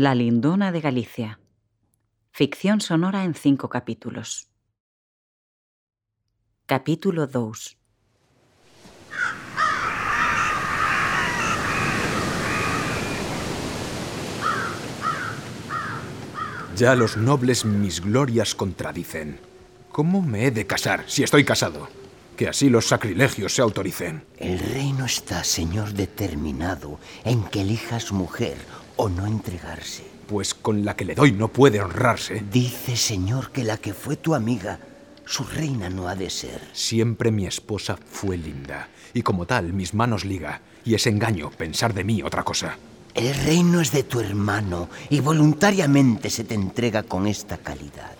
La Lindona de Galicia. Ficción sonora en cinco capítulos. Capítulo 2. Ya los nobles mis glorias contradicen. ¿Cómo me he de casar si estoy casado? Que así los sacrilegios se autoricen. El reino está, señor, determinado en que elijas mujer o no entregarse. Pues con la que le doy no puede honrarse. Dice, señor, que la que fue tu amiga, su reina no ha de ser. Siempre mi esposa fue linda, y como tal mis manos liga, y es engaño pensar de mí otra cosa. El reino es de tu hermano, y voluntariamente se te entrega con esta calidad.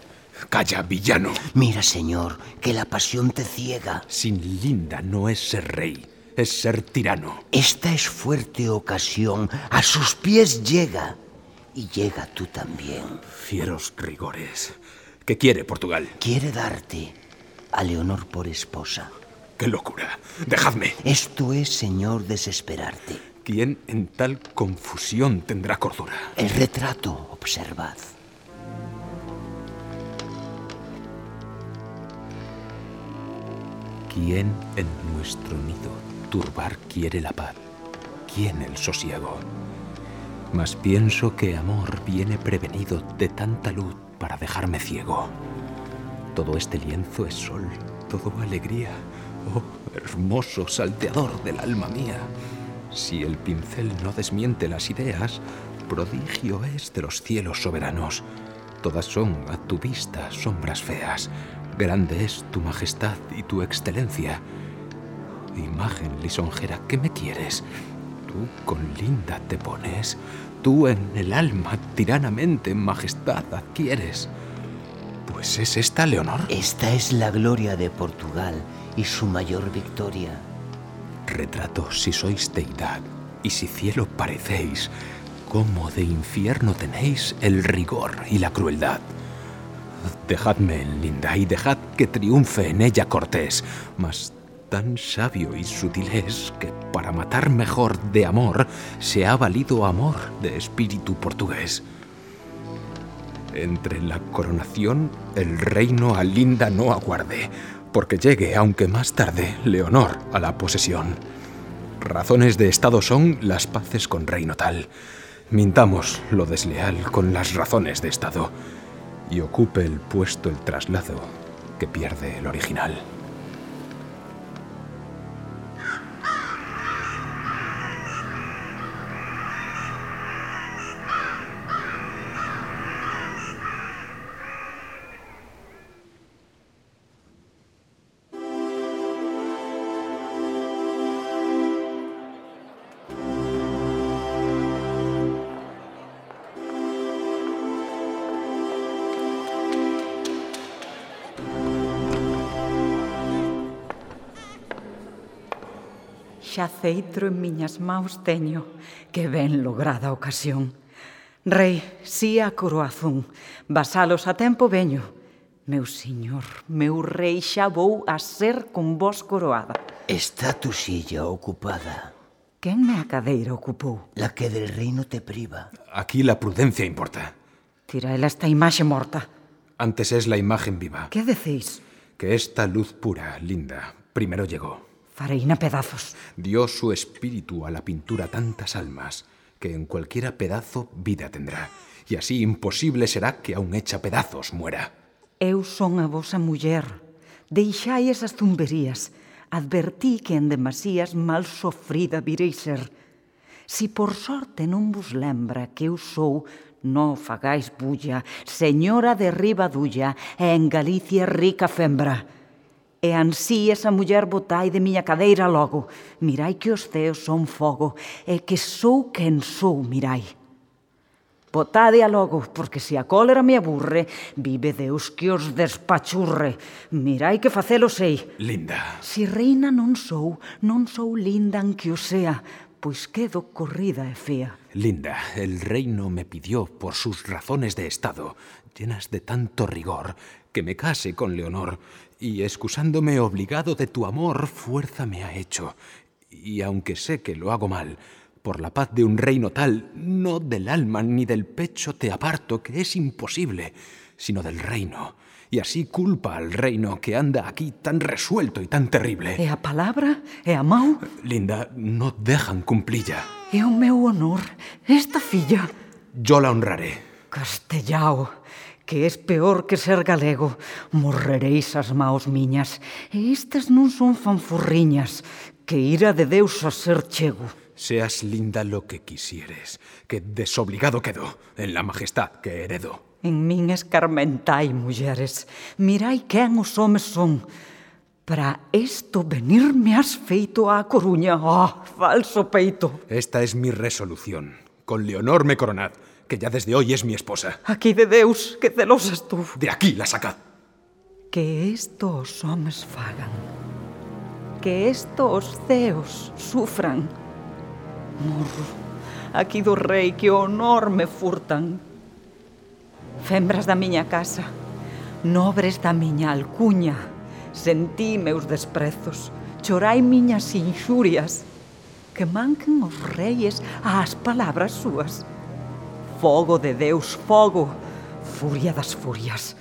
Calla, villano. Mira, señor, que la pasión te ciega. Sin linda no es ser rey, es ser tirano. Esta es fuerte ocasión, a sus pies llega. Y llega tú también. Fieros rigores. ¿Qué quiere Portugal? Quiere darte a Leonor por esposa. ¡Qué locura! ¡Dejadme! Esto es, señor, desesperarte. ¿Quién en tal confusión tendrá cordura? El retrato, observad. ¿Quién en nuestro nido turbar quiere la paz? ¿Quién el sosiego? Mas pienso que amor viene prevenido de tanta luz para dejarme ciego. Todo este lienzo es sol, todo alegría. Oh, hermoso salteador del alma mía. Si el pincel no desmiente las ideas, prodigio es de los cielos soberanos. Todas son a tu vista sombras feas. Grande es tu majestad y tu excelencia. Imagen lisonjera, ¿qué me quieres? Tú con linda te pones, tú en el alma tiranamente majestad adquieres. Pues es esta, Leonor. Esta es la gloria de Portugal y su mayor victoria. Retrato si sois deidad y si cielo parecéis, cómo de infierno tenéis el rigor y la crueldad. Dejadme en linda y dejad que triunfe en ella Cortés, mas tan sabio y sutil es que para matar mejor de amor se ha valido amor de espíritu portugués. Entre la coronación el reino a Linda no aguarde, porque llegue, aunque más tarde, Leonor a la posesión. Razones de Estado son las paces con reino tal. Mintamos lo desleal con las razones de Estado y ocupe el puesto el traslado que pierde el original. xa ceitro en miñas maus teño, que ben lograda ocasión. Rei, si a coroazón, vasalos a tempo veño. Meu señor, meu rei, xa vou a ser con vos coroada. Está tu silla ocupada. Quen me a cadeira ocupou? La que del reino te priva. Aquí la prudencia importa. Tiraela esta imaxe morta. Antes es la imagen viva. Que decís? Que esta luz pura, linda, primero llegó. Fareina pedazos. Dio su espíritu a la pintura tantas almas que en cualquiera pedazo vida tendrá, y así imposible será que aun hecha pedazos muera. Eu son a vosa muller. Deixai esas zumberías. Advertí que en demasías mal sofrida vireis ser. Si por sorte non vos lembra que eu sou no fagáis bulla, señora de Ribadulla, e en Galicia rica fembra. E ansí esa muller botai de miña cadeira logo. Mirai que os ceos son fogo, e que sou quen sou, mirai. Botadea logo, porque se a cólera me aburre, vive Deus que os despachurre. Mirai que facelo sei. Linda. Si reina non sou, non sou linda en que o sea, pois quedo corrida e linda, el reino me pidió por sus razones de Estado, llenas de tanto rigor, que me case con Leonor, y excusándome obligado de tu amor, fuerza me ha hecho. Y aunque sé que lo hago mal, Por la paz de un reino tal, no del alma ni del pecho te aparto, que es imposible, sino del reino. E así culpa al reino que anda aquí tan resuelto e tan terrible. E a palabra? E a mão? Linda, non dejan cumplilla. É o meu honor. Esta filla... Yo la honraré. Castellao, que es peor que ser galego. Morrereis as maos miñas. E estas non son fanfurriñas, que ira de Deus a ser chego. Seas linda lo que quisieres, que desobligado quedo en la majestad que heredo. En min escarmentai, mulleres. Mirai quen os homes son. Para esto venirme has feito á Coruña. Oh, falso peito. Esta es mi resolución. Con Leonor me coronad, que ya desde hoy es mi esposa. Aquí de Deus, que celosas tú. De aquí la sacad. Que esto os homes fagan. Que esto os ceos sufran. morro aquí do rei que o honor me furtan. Fembras da miña casa, nobres da miña alcuña, sentí meus desprezos, chorai miñas inxurias, que manquen os reis ás palabras súas. Fogo de Deus, fogo, furia das furias,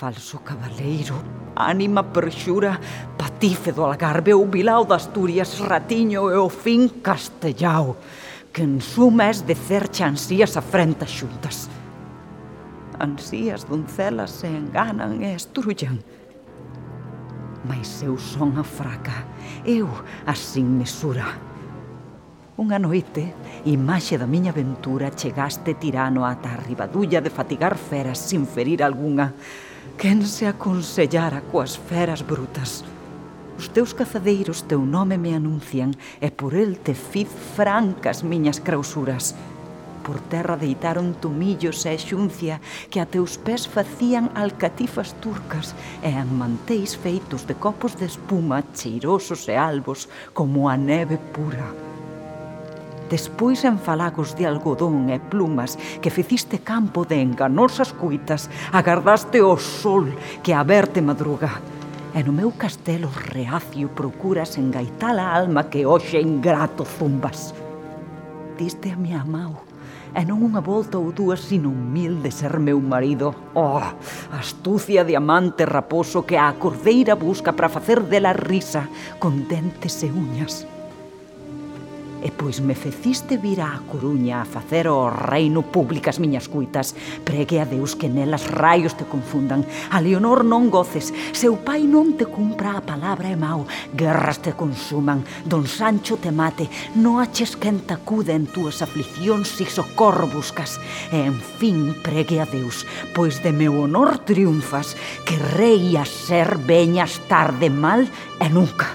Falso cabaleiro, ánima perxura, patife do Algarve, o vilao das Asturias, ratiño e o fin castellao, que en suma es de cercha ansías afrentas xuntas. Ansías doncelas se enganan e estrullan. Mas eu son a fraca, eu a sin mesura. Unha noite, imaxe da miña aventura, chegaste tirano ata a ribadulla de fatigar feras sin ferir algunha, Quen se aconsellara coas feras brutas? Os teus cazadeiros teu nome me anuncian e por el te fiz francas miñas crausuras. Por terra deitaron tumillos e xuncia que a teus pés facían alcatifas turcas e en manteis feitos de copos de espuma cheirosos e albos como a neve pura despois en falagos de algodón e plumas que feciste campo de enganosas cuitas, agardaste o sol que a verte madruga. E no meu castelo reacio procuras engaitar a alma que hoxe ingrato zumbas. Diste a mi amau, e non unha volta ou dúas, sino mil de ser meu marido. Oh, astucia de amante raposo que a cordeira busca para facer dela risa con dentes e uñas. E pois me feciste vir á Coruña a facer o reino públicas miñas cuitas. Pregue a Deus que nelas raios te confundan. A Leonor non goces, seu pai non te cumpra a palabra e mau. Guerras te consuman, don Sancho te mate. No aches quen te acude en túas aflicións si socorro buscas. E, en fin, pregue a Deus, pois de meu honor triunfas, que rei a ser veñas tarde mal e nunca.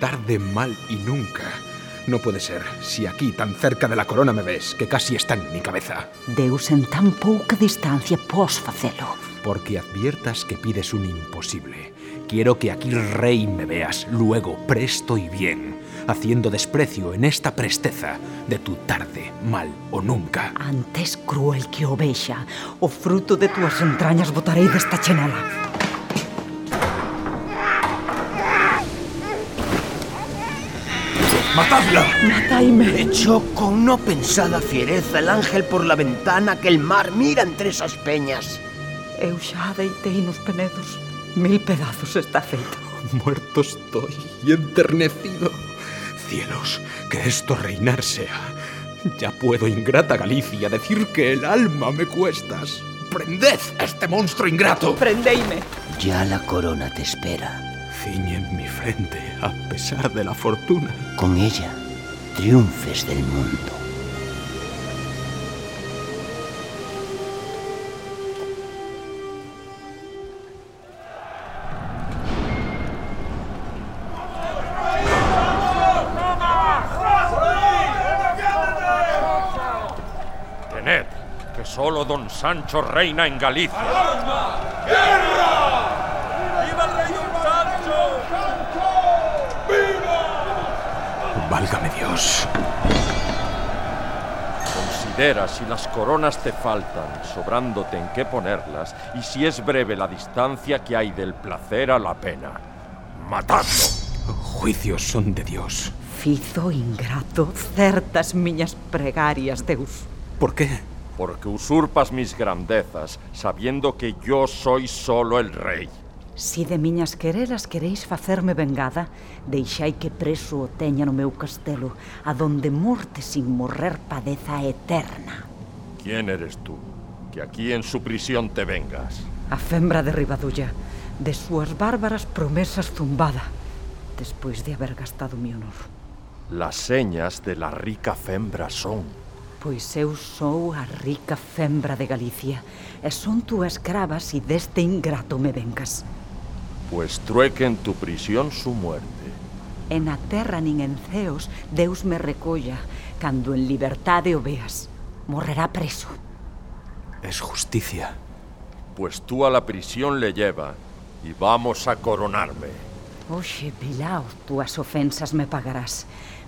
Tarde mal e nunca. No puede ser, si aquí tan cerca de la corona me ves, que casi está en mi cabeza. Deus en tan pouca distancia pos facelo. Porque adviertas que pides un imposible. Quiero que aquí rey me veas, luego, presto y bien, haciendo desprecio en esta presteza de tu tarde, mal o nunca. Antes cruel que ovexa, o fruto de túas entrañas botarei desta chenela. ¡Matadla! Mataime. Echó con no pensada fiereza el ángel por la ventana que el mar mira entre esas peñas. Eu xa a deitei nos penedos. Mil pedazos está feita. Muerto estoy y enternecido. Cielos, que esto reinar sea. Ya puedo, ingrata Galicia, decir que el alma me cuestas. ¡Prended a este monstruo ingrato! Prendeime. Ya la corona te espera. Ciñe en mi frente, a pesar de la fortuna. Con ella triunfes del mundo. Tened, que solo don Sancho reina en Galicia. Considera si las coronas te faltan, sobrándote en qué ponerlas, y si es breve la distancia que hay del placer a la pena. ¡Matadlo! Juicios son de Dios. Fizo ingrato certas miñas pregarias, Deus. ¿Por qué? Porque usurpas mis grandezas, sabiendo que yo soy solo el rey. Si de miñas querelas queréis facerme vengada, deixai que preso o teña no meu castelo, adonde morte sin morrer padeza eterna. ¿Quién eres tú? Que aquí en su prisión te vengas. A fembra de Ribadulla, de súas bárbaras promesas zumbada, despois de haber gastado mi honor. Las señas de la rica fembra son... Pois eu sou a rica fembra de Galicia, e son túa escrava si deste ingrato me vengas. Pues trueque en tu prisión su muerte. En a terra nin en ceos, Deus me recolla, cando en liberdade o veas. Morrerá preso. Es justicia. Pues tú a la prisión le lleva y vamos a coronarme. Oxe, Pilau, túas ofensas me pagarás.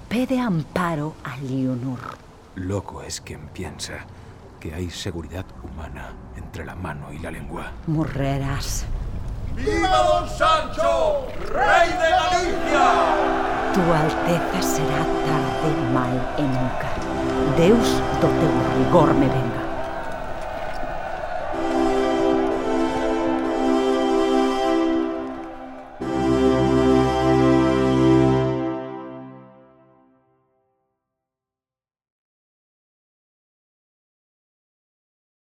Pede amparo a Leonor. Loco es quien piensa que hay seguridad humana entre la mano y la lengua. Morrerás. ¡Viva don Sancho, rey de Galicia! Tu alteza será tarde mal e nunca. Deus do teu rigor me venga.